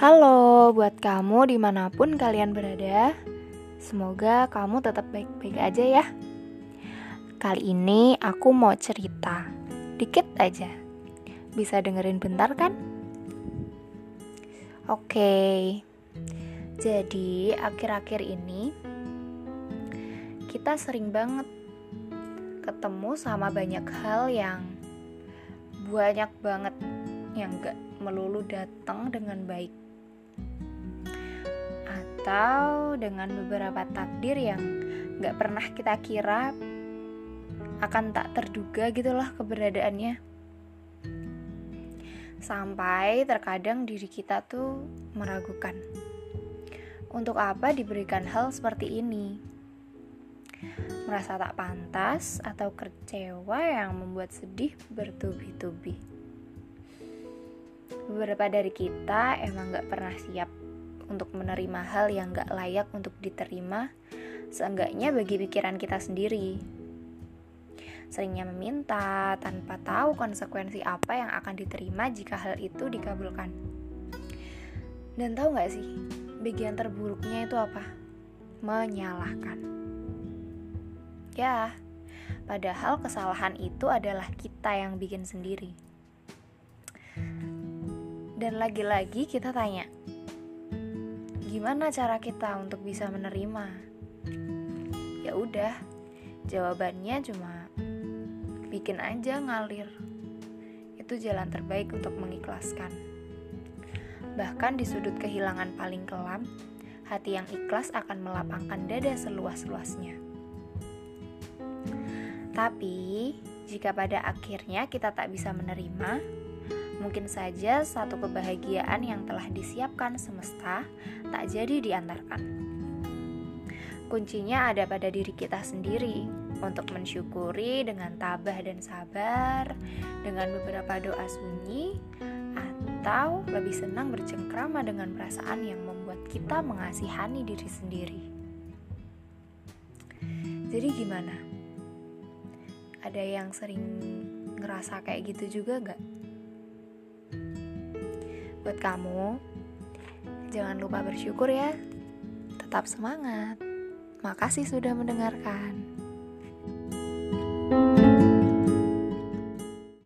Halo buat kamu di mana pun kalian berada Semoga kamu tetap baik-baik aja ya. Kali ini aku mau cerita Dikit aja. Bisa dengerin bentar kan? Oke Jadi akhir-akhir ini Kita sering banget Ketemu sama banyak hal yang Banyak banget yang gak melulu datang dengan baik atau dengan beberapa takdir yang gak pernah kita kira akan tak terduga gitulah keberadaannya. Sampai terkadang diri kita tuh meragukan untuk apa diberikan hal seperti ini? Merasa tak pantas atau kecewa yang membuat sedih bertubi-tubi? Beberapa dari kita emang gak pernah siap untuk menerima hal yang gak layak untuk diterima, seenggaknya bagi pikiran kita sendiri. Seringnya meminta tanpa tahu konsekuensi apa yang akan diterima jika hal itu dikabulkan. Dan tahu gak sih, bagian terburuknya itu apa? Menyalahkan. Ya, padahal kesalahan itu adalah kita yang bikin sendiri. Dan lagi-lagi kita tanya, gimana cara kita untuk bisa menerima? Ya udah, jawabannya cuma bikin aja ngalir. Itu jalan terbaik untuk mengikhlaskan. Bahkan di sudut kehilangan paling kelam, hati yang ikhlas akan melapangkan dada seluas-luasnya. Tapi, jika pada akhirnya kita tak bisa menerima, Mungkin saja satu kebahagiaan yang telah disiapkan semesta tak jadi diantarkan. Kuncinya ada pada diri kita sendiri untuk mensyukuri dengan tabah dan sabar, dengan beberapa doa sunyi, atau lebih senang bercengkrama dengan perasaan yang membuat kita mengasihani diri sendiri. Jadi gimana? Ada yang sering ngerasa kayak gitu juga gak? Buat kamu, jangan lupa bersyukur ya. Tetap semangat. Makasih sudah mendengarkan.